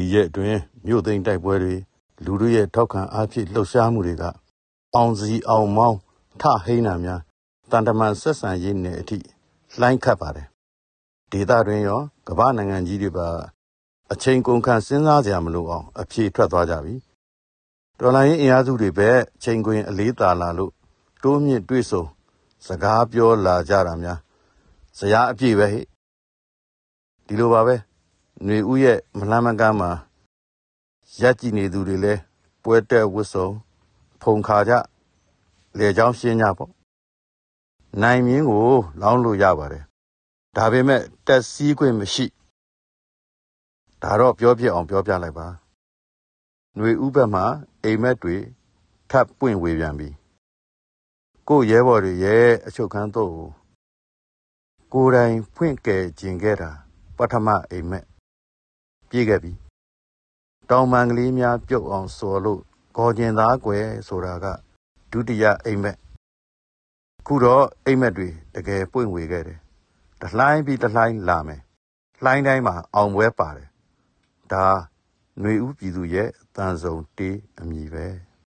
ဒီရက်အတွင်းမြို့သိမ်းတိုက်ပွဲတွေလူတို့ရဲ့ထောက်ခံအားဖြင့်လှုပ်ရှားမှုတွေကအောင်စီအောင်မောင်းထဟိန်းနာများတန်တမန်ဆက်ဆံရေးနယ်အထိလှိုင်းခတ်ပါတယ်ဒေသတွင်ရောကမ္ဘာနိုင်ငံကြီးတွေပါအချိန်ကုန်ခန့်စဉ်းစားကြမလို့အောင်အပြေထွက်သွားကြပြီတော်လိုင်းရင်အင်အားစုတွေပဲချိန်ခွင်အလေးသာလာလို့တိုးမြင့်တွေ့ဆုံစကားပြောလာကြတာများဇရာအပြည့်ပဲဟဲ့ဒီလိုပါပဲ ຫນွေဥရဲ့မလှမ်းမကမ်းမှာရက်ကြည့်နေသူတွေလဲပွဲတက်ဝတ်စုံဖုန်ခါကြလေချောင်းရှင်းကြပေါ့နိုင်မြင်းကို လောင်းလို့ရပါတယ်ဒါပေမဲ့တက်စည်းခွင့်မရှိဒါတော့ပြောပြအောင်ပြောပြလိုက်ပါຫນွေဥဘက်မှာအိမ်မက်တွေထပ်ပွင့်ဝေပြန်ပြီကိုရဲဘော်တွေရဲ့အချုပ်ခန်းတော့ကိုယ်တိုင်ဖွင့်ကယ်ခြင်းခဲ့တာပထမအိမ်မက် ပြေးခဲ့ပြီတောင်ပန်ကလေးများပြုတ်အောင်စော်လို့ခေါ်ကျင်သားကွယ်ဆိုတာကဒုတိယအိမ်မက်ခုတော့အိမ်မက်တွေတကယ်ပွင့်ဝေခဲ့တယ်တလှိုင်းပြီးတလှိုင်းလာမယ်လှိုင်းတိုင်းမှာအောင်ပွဲပါတယ်ဒါຫນွေဥပြည်သူရဲ့တန်စုံတေးအမည်ပဲ